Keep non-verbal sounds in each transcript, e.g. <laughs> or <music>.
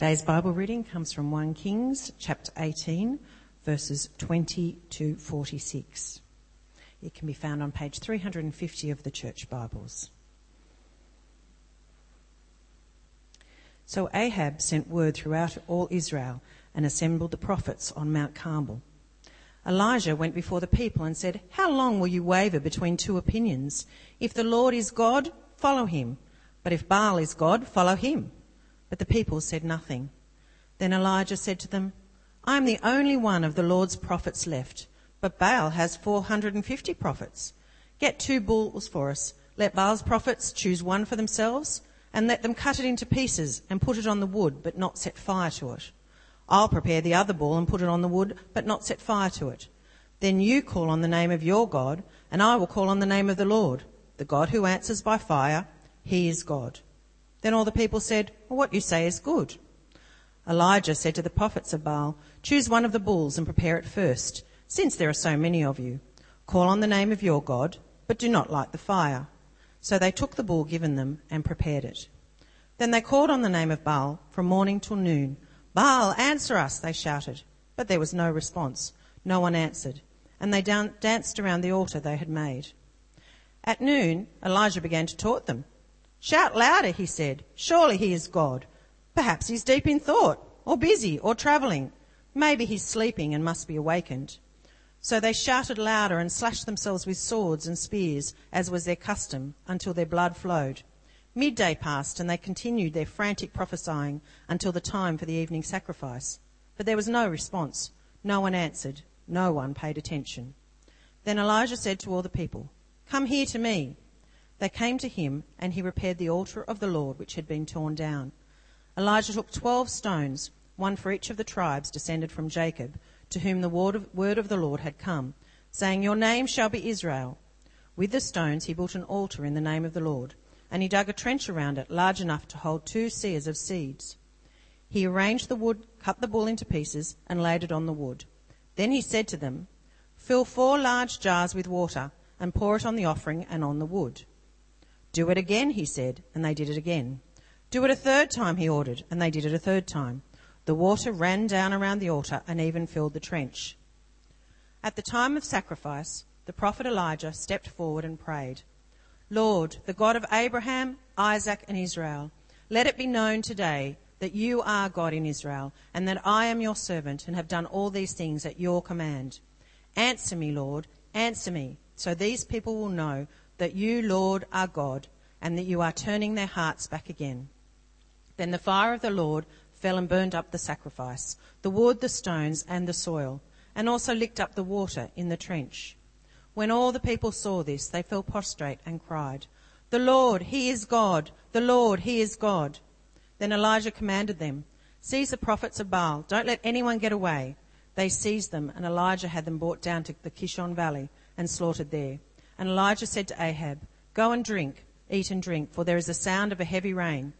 Today's Bible reading comes from 1 Kings chapter 18, verses 20 to 46. It can be found on page 350 of the Church Bibles. So Ahab sent word throughout all Israel and assembled the prophets on Mount Carmel. Elijah went before the people and said, How long will you waver between two opinions? If the Lord is God, follow him. But if Baal is God, follow him. But the people said nothing. Then Elijah said to them, I am the only one of the Lord's prophets left, but Baal has 450 prophets. Get two bulls for us. Let Baal's prophets choose one for themselves, and let them cut it into pieces and put it on the wood, but not set fire to it. I'll prepare the other bull and put it on the wood, but not set fire to it. Then you call on the name of your God, and I will call on the name of the Lord, the God who answers by fire. He is God. Then all the people said, well, What you say is good. Elijah said to the prophets of Baal, Choose one of the bulls and prepare it first, since there are so many of you. Call on the name of your God, but do not light the fire. So they took the bull given them and prepared it. Then they called on the name of Baal from morning till noon. Baal, answer us, they shouted. But there was no response. No one answered. And they danced around the altar they had made. At noon, Elijah began to taunt them. Shout louder, he said. Surely he is God. Perhaps he's deep in thought, or busy, or travelling. Maybe he's sleeping and must be awakened. So they shouted louder and slashed themselves with swords and spears, as was their custom, until their blood flowed. Midday passed, and they continued their frantic prophesying until the time for the evening sacrifice. But there was no response. No one answered. No one paid attention. Then Elijah said to all the people, Come here to me. They came to him, and he repaired the altar of the Lord which had been torn down. Elijah took twelve stones, one for each of the tribes descended from Jacob, to whom the word of, word of the Lord had come, saying, Your name shall be Israel. With the stones he built an altar in the name of the Lord, and he dug a trench around it large enough to hold two seahs of seeds. He arranged the wood, cut the bull into pieces, and laid it on the wood. Then he said to them, Fill four large jars with water, and pour it on the offering and on the wood. Do it again, he said, and they did it again. Do it a third time, he ordered, and they did it a third time. The water ran down around the altar and even filled the trench. At the time of sacrifice, the prophet Elijah stepped forward and prayed, Lord, the God of Abraham, Isaac, and Israel, let it be known today that you are God in Israel, and that I am your servant and have done all these things at your command. Answer me, Lord, answer me, so these people will know that you, Lord, are God, and that you are turning their hearts back again. Then the fire of the Lord fell and burned up the sacrifice, the wood, the stones, and the soil, and also licked up the water in the trench. When all the people saw this, they fell prostrate and cried, The Lord, He is God! The Lord, He is God! Then Elijah commanded them, Seize the prophets of Baal. Don't let anyone get away. They seized them, and Elijah had them brought down to the Kishon Valley and slaughtered there. And Elijah said to Ahab, Go and drink, eat and drink, for there is a sound of a heavy rain.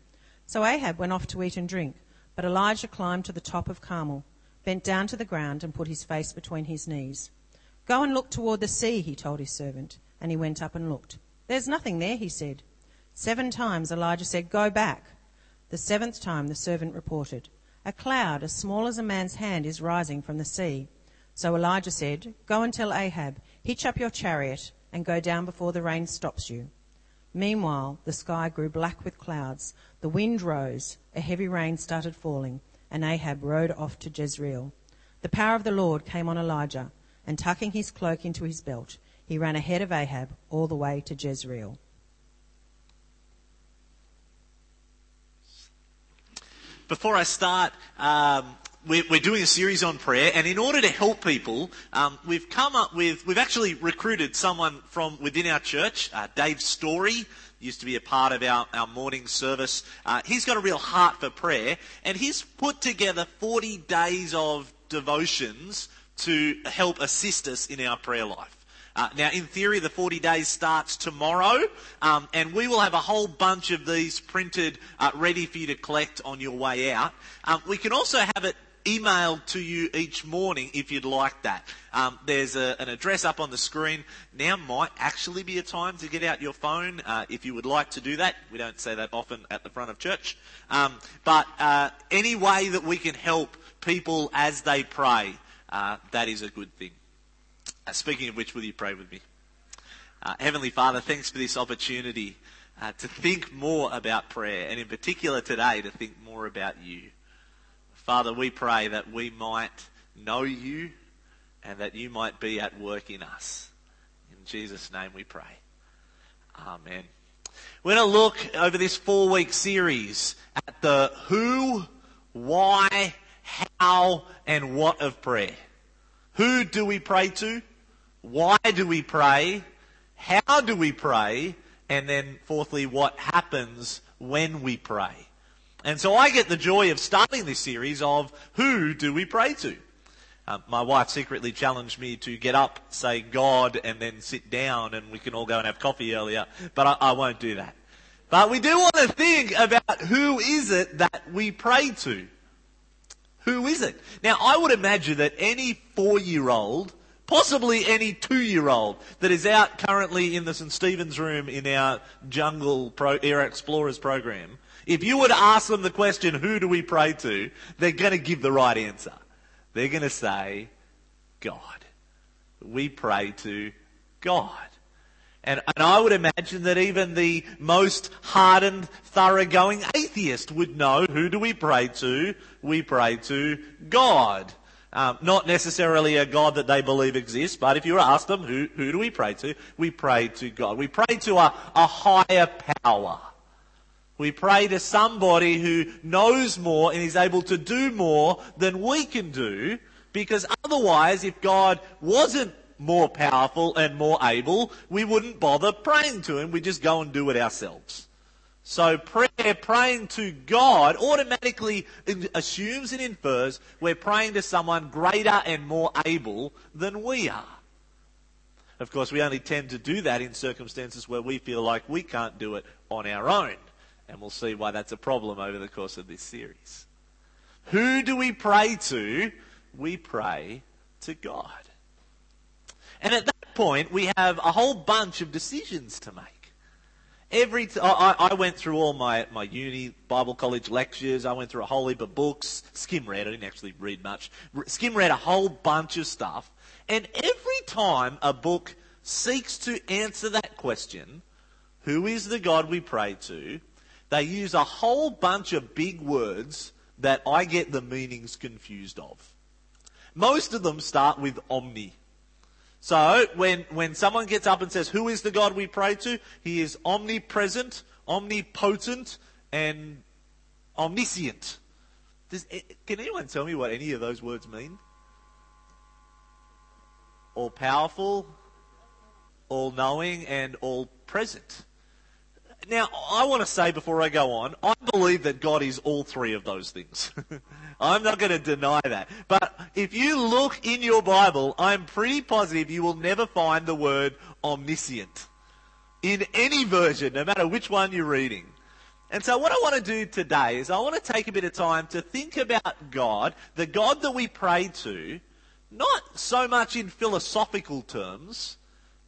So Ahab went off to eat and drink, but Elijah climbed to the top of Carmel, bent down to the ground, and put his face between his knees. Go and look toward the sea, he told his servant, and he went up and looked. There's nothing there, he said. Seven times Elijah said, Go back. The seventh time the servant reported, A cloud as small as a man's hand is rising from the sea. So Elijah said, Go and tell Ahab, hitch up your chariot and go down before the rain stops you. Meanwhile, the sky grew black with clouds. The wind rose. A heavy rain started falling, and Ahab rode off to Jezreel. The power of the Lord came on Elijah, and tucking his cloak into his belt, he ran ahead of Ahab all the way to Jezreel. Before I start, um, we're, doing a series on prayer, and in order to help people, um, we've come up with, we've actually recruited someone from within our church, uh, Dave Story, used to be a part of our, our morning service. Uh, he's got a real heart for prayer, and he's put together 40 days of devotions to help assist us in our prayer life. Uh, now, in theory, the 40 days starts tomorrow, um, and we will have a whole bunch of these printed, uh, ready for you to collect on your way out. Um, we can also have it emailed to you each morning if you'd like that. Um, there's a, an address up on the screen. Now might actually be a time to get out your phone uh, if you would like to do that. We don't say that often at the front of church. Um, but uh, any way that we can help people as they pray, uh, that is a good thing. Uh, speaking of which, will you pray with me? Uh, Heavenly Father, thanks for this opportunity uh, to think more about prayer, and in particular today, to think more about you. Father, we pray that we might know you and that you might be at work in us. In Jesus' name we pray. Amen. We're going to look over this four week series at the who, why, how, and what of prayer. Who do we pray to? Why do we pray? How do we pray? And then fourthly, what happens when we pray? And so I get the joy of starting this series of who do we pray to? Um, my wife secretly challenged me to get up, say God, and then sit down and we can all go and have coffee earlier, but I, I won't do that. But we do want to think about who is it that we pray to? Who is it? Now I would imagine that any four-year-old possibly any two-year-old that is out currently in the St. Stephen's room in our Jungle Pro, Air Explorers program, if you were to ask them the question, who do we pray to, they're going to give the right answer. They're going to say, God. We pray to God. And, and I would imagine that even the most hardened, thoroughgoing atheist would know who do we pray to? We pray to God. Um, not necessarily a God that they believe exists, but if you ask them, who, who do we pray to? We pray to God. We pray to a, a higher power. We pray to somebody who knows more and is able to do more than we can do, because otherwise, if God wasn't more powerful and more able, we wouldn't bother praying to Him. We just go and do it ourselves. So prayer, praying to God, automatically assumes and infers we're praying to someone greater and more able than we are. Of course, we only tend to do that in circumstances where we feel like we can't do it on our own. And we'll see why that's a problem over the course of this series. Who do we pray to? We pray to God. And at that point, we have a whole bunch of decisions to make. Every t- I, I went through all my, my uni Bible college lectures. I went through a whole heap of books. Skim read. I didn't actually read much. Skim read a whole bunch of stuff. And every time a book seeks to answer that question, who is the God we pray to? They use a whole bunch of big words that I get the meanings confused of. Most of them start with omni. So when, when someone gets up and says, who is the God we pray to? He is omnipresent, omnipotent, and omniscient. Does, eh, can anyone tell me what any of those words mean? All powerful, all knowing, and all present. Now, I want to say before I go on, I believe that God is all three of those things. <laughs> I'm not going to deny that. But if you look in your Bible, I'm pretty positive you will never find the word omniscient in any version, no matter which one you're reading. And so what I want to do today is I want to take a bit of time to think about God, the God that we pray to, not so much in philosophical terms,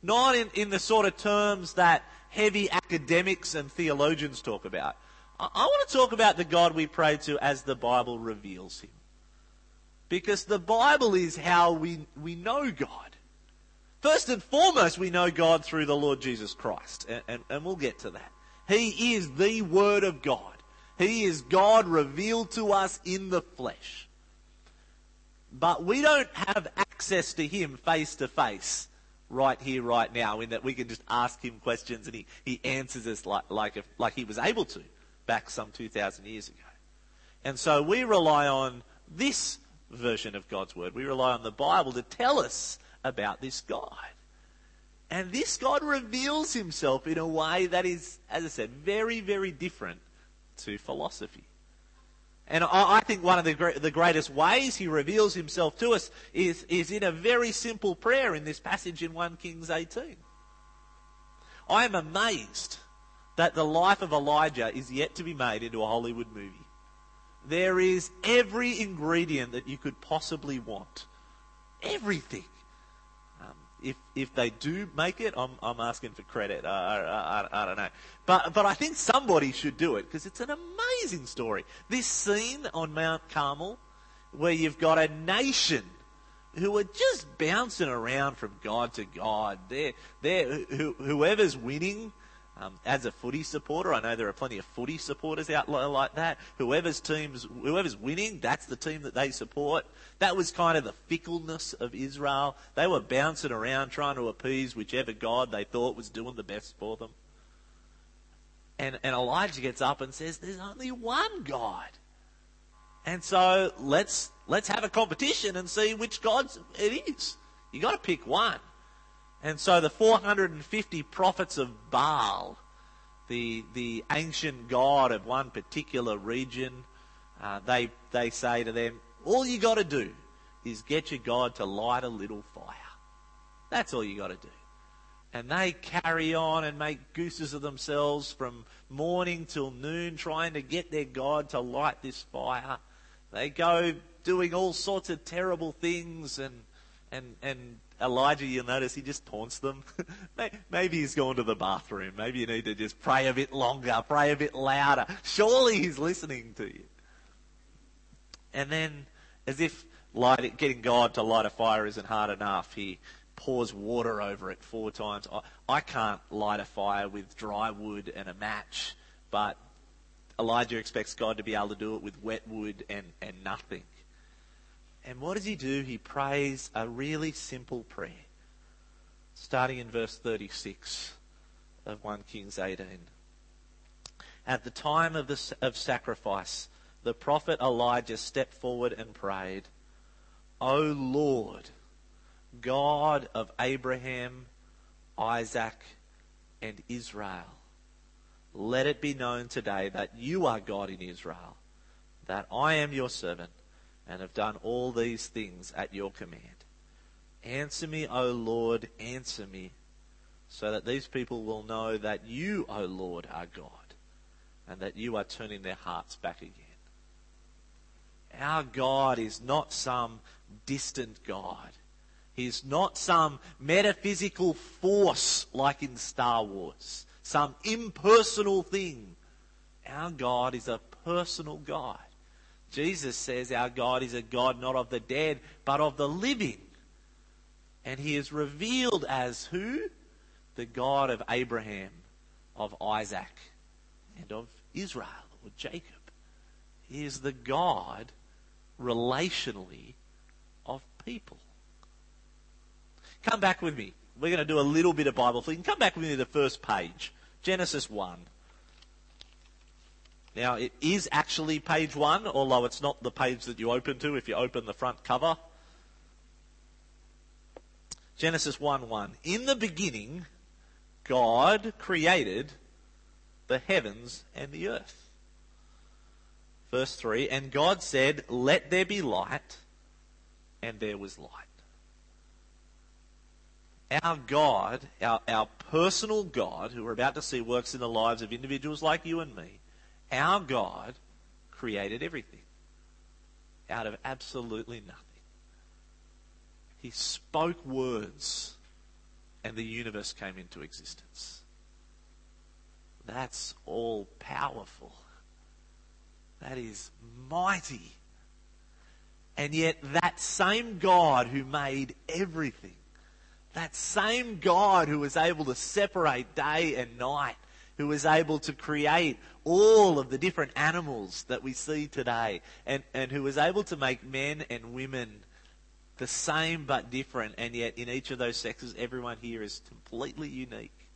not in, in the sort of terms that heavy academics and theologians talk about. I, want to talk about the God we pray to as the Bible reveals him. Because the Bible is how we, we know God. First and foremost, we know God through the Lord Jesus Christ. And, and, and we'll get to that. He is the Word of God. He is God revealed to us in the flesh. But we don't have access to Him face to face right here, right now, in that we can just ask him questions and he, he answers us like, like, if, like he was able to back some 2,000 years ago. And so we rely on this version of God's Word. We rely on the Bible to tell us about this God. And this God reveals himself in a way that is, as I said, very, very different to philosophy. And I, think one of the, the greatest ways he reveals himself to us is, is in a very simple prayer in this passage in 1 Kings 18. I am amazed that the life of Elijah is yet to be made into a Hollywood movie. there is every ingredient that you could possibly want. Everything. If, if they do make it, I'm, I'm asking for credit. I, I, I, I don't know. But, but I think somebody should do it because it's an amazing story. This scene on Mount Carmel where you've got a nation who are just bouncing around from God to God. They're, they're, whoever's winning, um, as a footy supporter, I know there are plenty of footy supporters out like that. Whoever's teams, whoever's winning, that's the team that they support. That was kind of the fickleness of Israel. They were bouncing around trying to appease whichever God they thought was doing the best for them. And, and Elijah gets up and says, "There's only one God." And so let's let's have a competition and see which God it is. You got to pick one. And so the 450 prophets of Baal, the, the ancient god of one particular region, uh, they, they say to them, all you got to do is get your God to light a little fire. That's all you got to do. And they carry on and make gooses of themselves from morning till noon trying to get their God to light this fire. They go doing all sorts of terrible things and, and, and Elijah, you'll notice he just taunts them. <laughs> Maybe he's gone to the bathroom. Maybe you need to just pray a bit longer, pray a bit louder. Surely he's listening to you. And then, as if light, getting God to light a fire isn't hard enough, he pours water over it four times. I, I can't light a fire with dry wood and a match, but Elijah expects God to be able to do it with wet wood and, and nothing. And what does he do? He prays a really simple prayer, starting in verse 36 of 1 Kings 18. At the time of, the, of sacrifice, the prophet Elijah stepped forward and prayed, O Lord, God of Abraham, Isaac, and Israel, let it be known today that you are God in Israel, that I am your servant and have done all these things at your command. Answer me, O Lord, answer me, so that these people will know that you, O Lord, are God, and that you are turning their hearts back again. Our God is not some distant God. He's not some metaphysical force like in Star Wars, some impersonal thing. Our God is a personal God. Jesus says our God is a God not of the dead, but of the living. And he is revealed as who? The God of Abraham, of Isaac, and of Israel, or Jacob. He is the God, relationally, of people. Come back with me. We're going to do a little bit of Bible flicking. Come back with me to the first page. Genesis 1. Now, it is actually page one, although it's not the page that you open to if you open the front cover. Genesis 1 1. In the beginning, God created the heavens and the earth. Verse 3 And God said, Let there be light, and there was light. Our God, our, our personal God, who we're about to see works in the lives of individuals like you and me, our God created everything out of absolutely nothing. He spoke words and the universe came into existence. That's all powerful. That is mighty. And yet, that same God who made everything, that same God who was able to separate day and night, who was able to create all of the different animals that we see today, and, and who was able to make men and women the same but different, and yet in each of those sexes, everyone here is completely unique.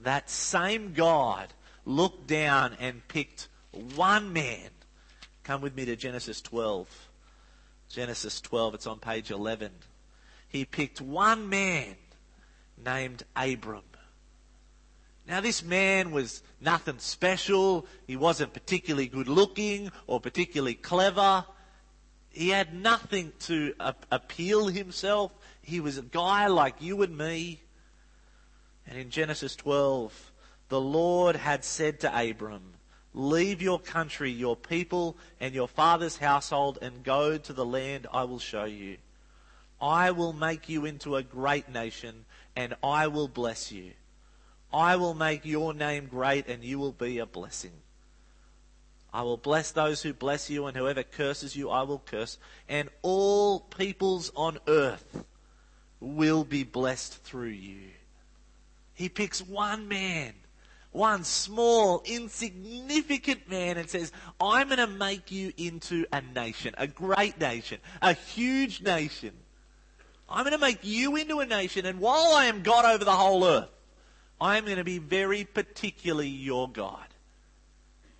That same God looked down and picked one man. Come with me to Genesis 12. Genesis 12, it's on page 11. He picked one man named Abram. Now, this man was nothing special. He wasn't particularly good looking or particularly clever. He had nothing to appeal himself. He was a guy like you and me. And in Genesis 12, the Lord had said to Abram, Leave your country, your people, and your father's household, and go to the land I will show you. I will make you into a great nation, and I will bless you. I will make your name great, and you will be a blessing. I will bless those who bless you, and whoever curses you, I will curse. And all peoples on earth will be blessed through you. He picks one man, one small, insignificant man, and says, I'm going to make you into a nation, a great nation, a huge nation. I'm going to make you into a nation, and while I am God over the whole earth, I am going to be very particularly your God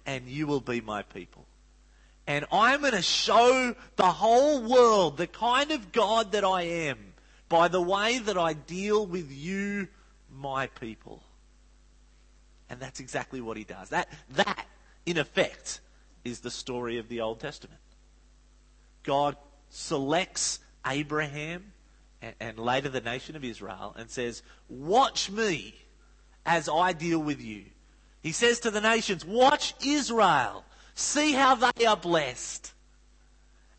and you will be my people. And I'm going to show the whole world the kind of God that I am by the way that I deal with you, my people. And that's exactly what he does. That, that, in effect, is the story of the Old Testament. God selects Abraham and, and later the nation of Israel and says, Watch me as I deal with you. He says to the nations, Watch Israel. See how they are blessed.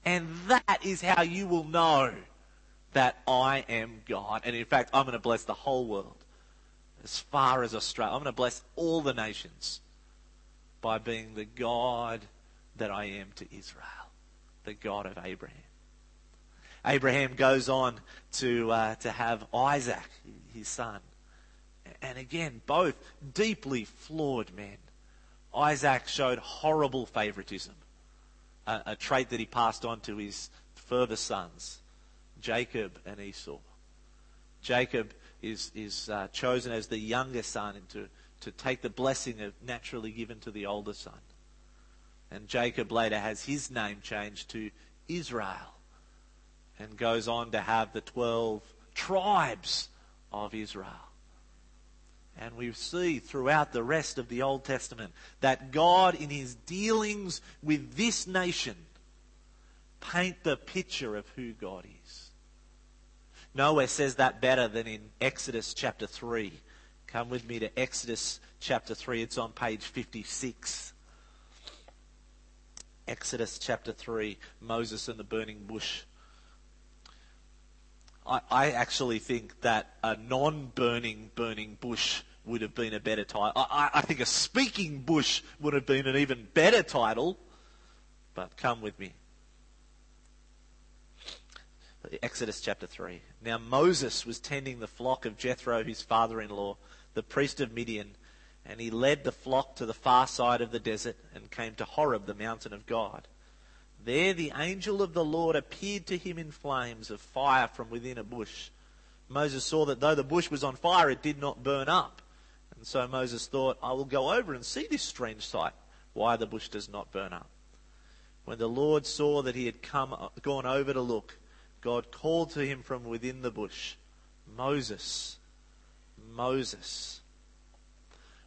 And that is how you will know that I am God. And in fact, I'm going to bless the whole world. As far as Australia. I'm going to bless all the nations by being the God that I am to Israel. The God of Abraham. Abraham goes on to, uh, to have Isaac, his son and again, both deeply flawed men. Isaac showed horrible favoritism, a, a trait that he passed on to his further sons, Jacob and Esau. Jacob is, is uh, chosen as the younger son to, to take the blessing of naturally given to the older son. And Jacob later has his name changed to Israel and goes on to have the 12 tribes of Israel. And we see throughout the rest of the Old Testament that God, in his dealings with this nation, paint the picture of who God is. Nowhere says that better than in Exodus chapter 3. Come with me to Exodus chapter 3. It's on page 56. Exodus chapter 3, Moses and the burning bush. I, I actually think that a non burning, burning bush would have been a better title. I, I, think a speaking bush would have been an even better title. But come with me. Exodus chapter 3. Now Moses was tending the flock of Jethro, his father in law, the priest of Midian, and he led the flock to the far side of the desert and came to Horeb, the mountain of God. There the angel of the Lord appeared to him in flames of fire from within a bush. Moses saw that though the bush was on fire, it did not burn up. And so Moses thought, I will go over and see this strange sight, why the bush does not burn up. When the Lord saw that he had come, uh, gone over to look, God called to him from within the bush, Moses, Moses.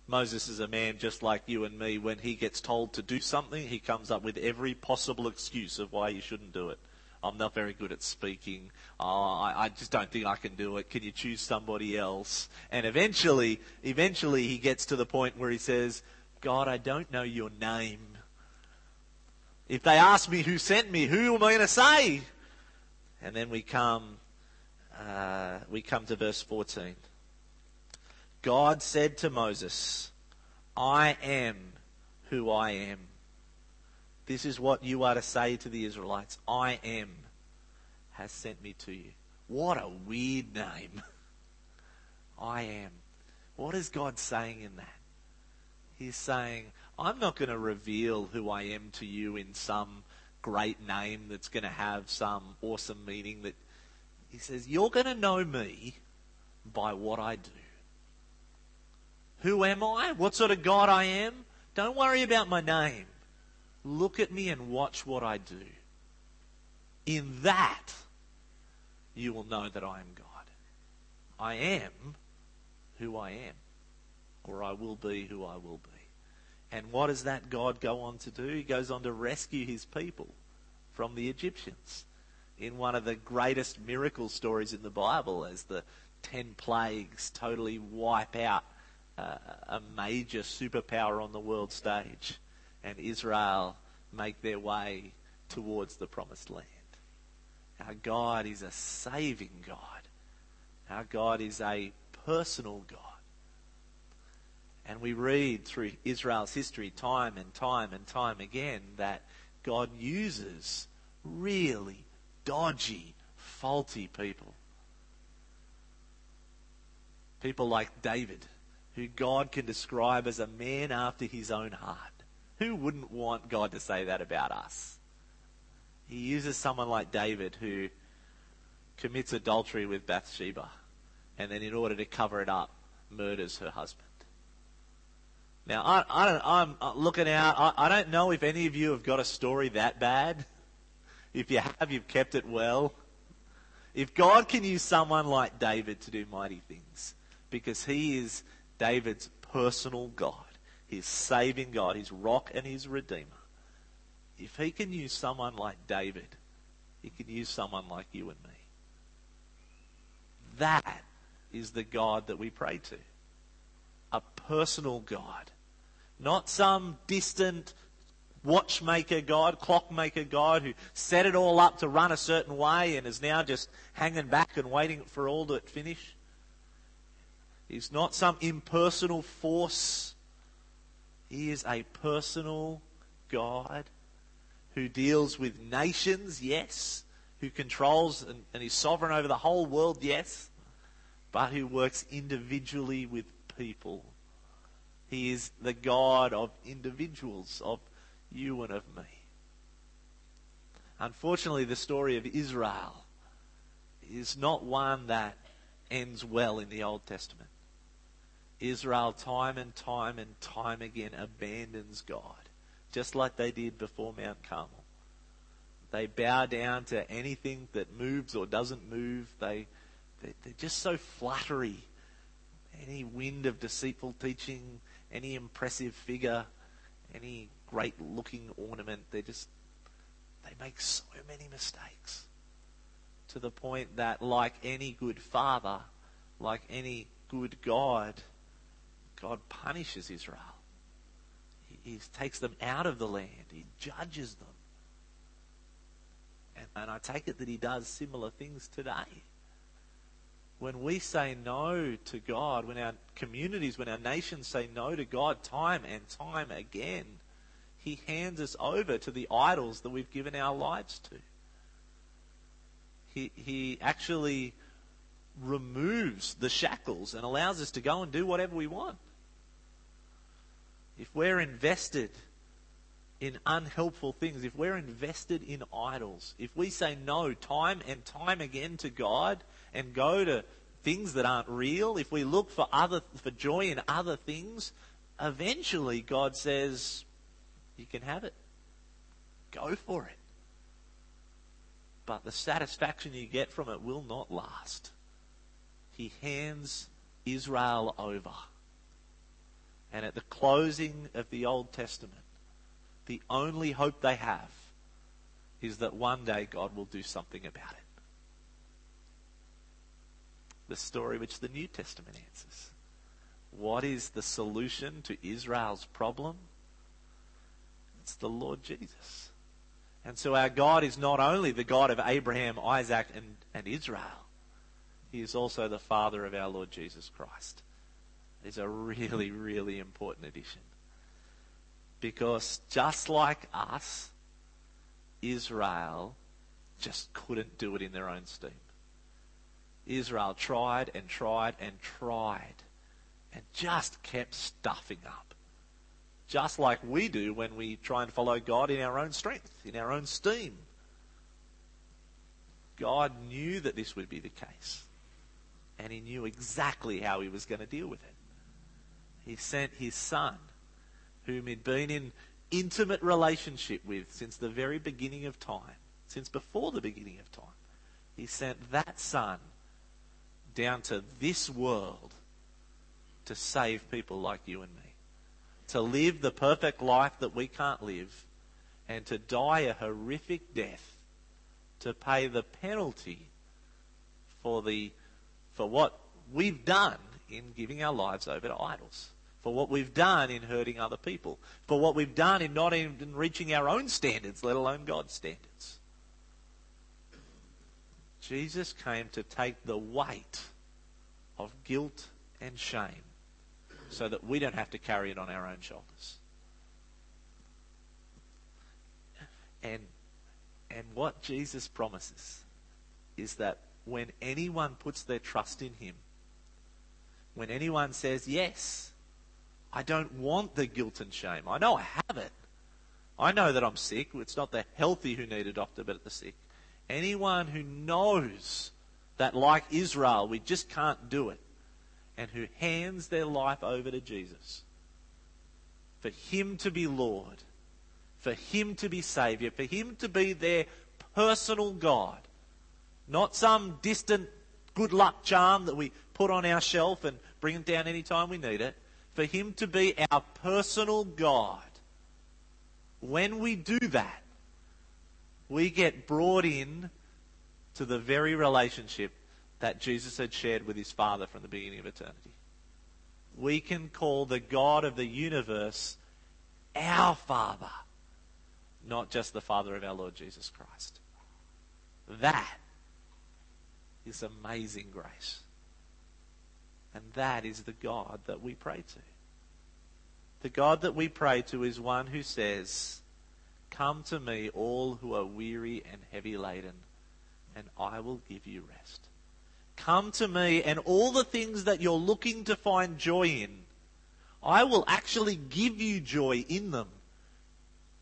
Moses is a man just like you and me. When he gets told to do something, he comes up with every possible excuse of why he shouldn't do it. I'm not very good at speaking. Oh, I, I just don't think I can do it. Can you choose somebody else? And eventually, eventually he gets to the point where he says, God, I don't know your name. If they ask me who sent me, who am I going to say? And then we come, uh, we come to verse 14. God said to Moses, I am who I am. This is what you are to say to the Israelites I am has sent me to you. What a weird name. I am. What is God saying in that? He's saying, I'm not going to reveal who I am to you in some great name that's going to have some awesome meaning that he says you're going to know me by what I do. Who am I? What sort of God I am? Don't worry about my name. Look at me and watch what I do. In that, you will know that I am God. I am who I am, or I will be who I will be. And what does that God go on to do? He goes on to rescue his people from the Egyptians in one of the greatest miracle stories in the Bible as the ten plagues totally wipe out uh, a major superpower on the world stage and Israel make their way towards the promised land. Our God is a saving God. Our God is a personal God. And we read through Israel's history time and time and time again that God uses really dodgy, faulty people. People like David, who God can describe as a man after his own heart. Who wouldn't want God to say that about us? He uses someone like David who commits adultery with Bathsheba and then, in order to cover it up, murders her husband. Now, I, I'm uh, looking out. I, I don't know if any of you have got a story that bad. <laughs> If you have, you've kept it well. If God can use someone like David to do mighty things, because he is David's personal God, his saving God, his rock and his redeemer. If he can use someone like David, he can use someone like you and me. That is the God that we pray to. A personal God. Not some distant watchmaker God, clockmaker God who set it all up to run a certain way and is now just hanging back and waiting for all to finish. He's not some impersonal force. He is a personal God who deals with nations, yes, who controls and, and is sovereign over the whole world, yes, but who works individually with people. He is the God of individuals, of you and of me. Unfortunately, the story of Israel is not one that ends well in the Old Testament. Israel, time and time and time again, abandons God, just like they did before Mount Carmel. They bow down to anything that moves or doesn't move. They, they, they're just so fluttery. Any wind of deceitful teaching, any impressive figure, any great looking ornament, they just, they make so many mistakes. To the point that, like any good father, like any good God, God punishes Israel. He, he takes them out of the land. He judges them. And, and I take it that he does similar things today. When we say no to God, when our communities, when our nations say no to God time and time again, he hands us over to the idols that we've given our lives to. He, he actually removes the shackles and allows us to go and do whatever we want if we're invested in unhelpful things, if we're invested in idols, if we say no time and time again to God and go to things that aren't real, if we look for other for joy in other things, eventually God says, "You can have it. Go for it." But the satisfaction you get from it will not last. He hands Israel over and at the closing of the Old Testament, the only hope they have is that one day God will do something about it. The story which the New Testament answers. What is the solution to Israel's problem? It's the Lord Jesus. And so our God is not only the God of Abraham, Isaac, and, and Israel, He is also the Father of our Lord Jesus Christ is a really, really important addition. Because just like us, Israel just couldn't do it in their own steam. Israel tried and tried and tried and just kept stuffing up. Just like we do when we try and follow God in our own strength, in our own steam. God knew that this would be the case. And he knew exactly how he was going to deal with it he sent his son, whom he'd been in intimate relationship with since the very beginning of time, since before the beginning of time. He sent that son down to this world to save people like you and me, to live the perfect life that we can't live, and to die a horrific death to pay the penalty for the for what we've done in giving our lives over to idols for what we've done in hurting other people, for what we've done in not even reaching our own standards, let alone God's standards. Jesus came to take the weight of guilt and shame so that we don't have to carry it on our own shoulders. And, and what Jesus promises is that when anyone puts their trust in Him, when anyone says, Yes, I don't want the guilt and shame, I know I have it. I know that I'm sick. It's not the healthy who need a doctor, but the sick. Anyone who knows that, like Israel, we just can't do it, and who hands their life over to Jesus, for Him to be Lord, for Him to be Saviour, for Him to be their personal God, not some distant good luck charm that we put on our shelf and bring it down anytime we need it, for Him to be our personal God. When we do that, we get brought in to the very relationship that Jesus had shared with his Father from the beginning of eternity. We can call the God of the universe our Father, not just the Father of our Lord Jesus Christ. That is amazing grace. And that is the God that we pray to. The God that we pray to is one who says, Come to me, all who are weary and heavy laden, and I will give you rest. Come to me, and all the things that you're looking to find joy in, I will actually give you joy in them.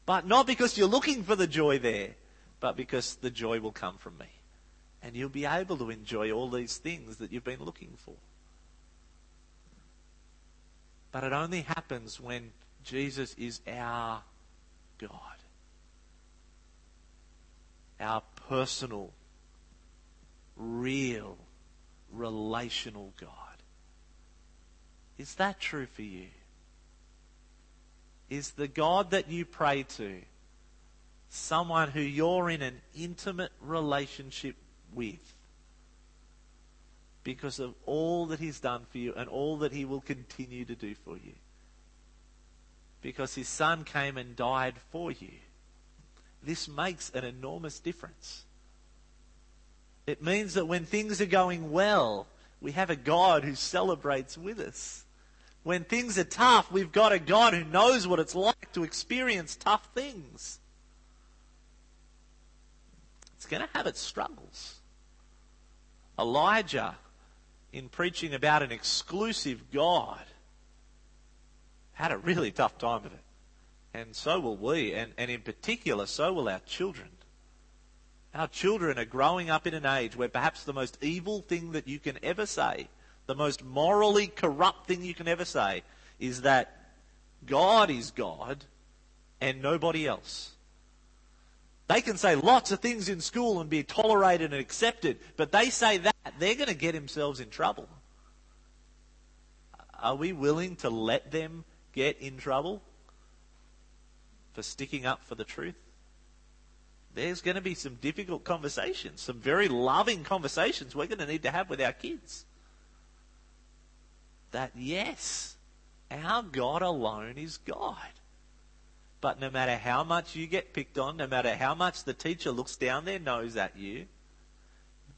But not because you're looking for the joy there, but because the joy will come from me. And you'll be able to enjoy all these things that you've been looking for. But it only happens when Jesus is our God our personal, real, relational God. Is that true for you? Is the God that you pray to someone who you're in an intimate relationship with because of all that He's done for you and all that He will continue to do for you? Because His Son came and died for you this makes an enormous difference. It means that when things are going well, we have a God who celebrates with us. When things are tough, we've got a God who knows what it's like to experience tough things. It's going to have its struggles. Elijah, in preaching about an exclusive God, had a really tough time of it. And so will we, and, and in particular, so will our children. Our children are growing up in an age where perhaps the most evil thing that you can ever say, the most morally corrupt thing you can ever say, is that God is God and nobody else. They can say lots of things in school and be tolerated and accepted, but they say that, they're going to get themselves in trouble. Are we willing to let them get in trouble? for sticking up for the truth, there's going to be some difficult conversations, some very loving conversations we're going to need to have with our kids. That, yes, our God alone is God. But no matter how much you get picked on, no matter how much the teacher looks down their nose at you,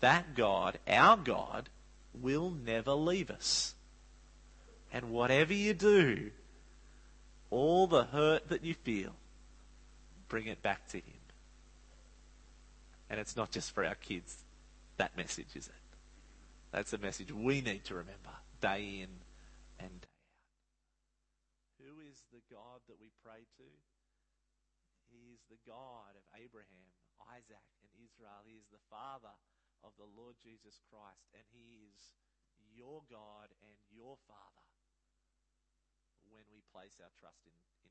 that God, our God, will never leave us. And whatever you do, all the hurt that you feel, bring it back to Him. And it's not just for our kids, that message, is it? That's a message we need to remember day in and day out. Who is the God that we pray to? He is the God of Abraham, Isaac, and Israel. He is the Father of the Lord Jesus Christ, and He is your God and your Father when we place our trust in.